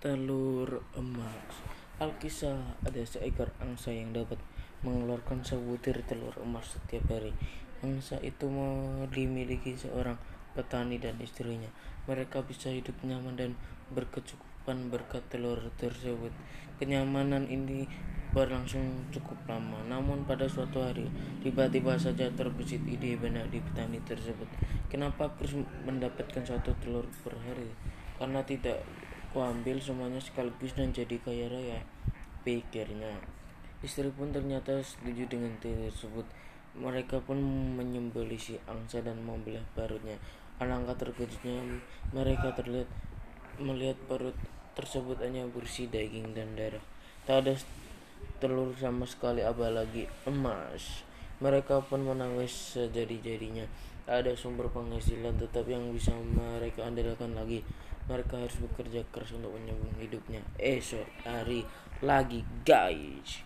telur emas. Alkisah ada seekor angsa yang dapat mengeluarkan sebutir telur emas setiap hari. Angsa itu dimiliki seorang petani dan istrinya. Mereka bisa hidup nyaman dan berkecukupan berkat telur tersebut. Kenyamanan ini berlangsung cukup lama. Namun pada suatu hari, tiba-tiba saja terbesit ide benar di petani tersebut. Kenapa harus mendapatkan satu telur per hari? Karena tidak kuambil semuanya sekaligus dan jadi kaya raya pikirnya. Istri pun ternyata setuju dengan tersebut. Mereka pun menyembeli si angsa dan membelah perutnya. Alangkah terkejutnya mereka terlihat melihat perut tersebut hanya bersih daging dan darah. Tak ada telur sama sekali apalagi emas. Mereka pun menangis sejadi-jadinya. Tak ada sumber penghasilan tetap yang bisa mereka andalkan lagi mereka harus bekerja keras untuk menyambung hidupnya esok hari lagi guys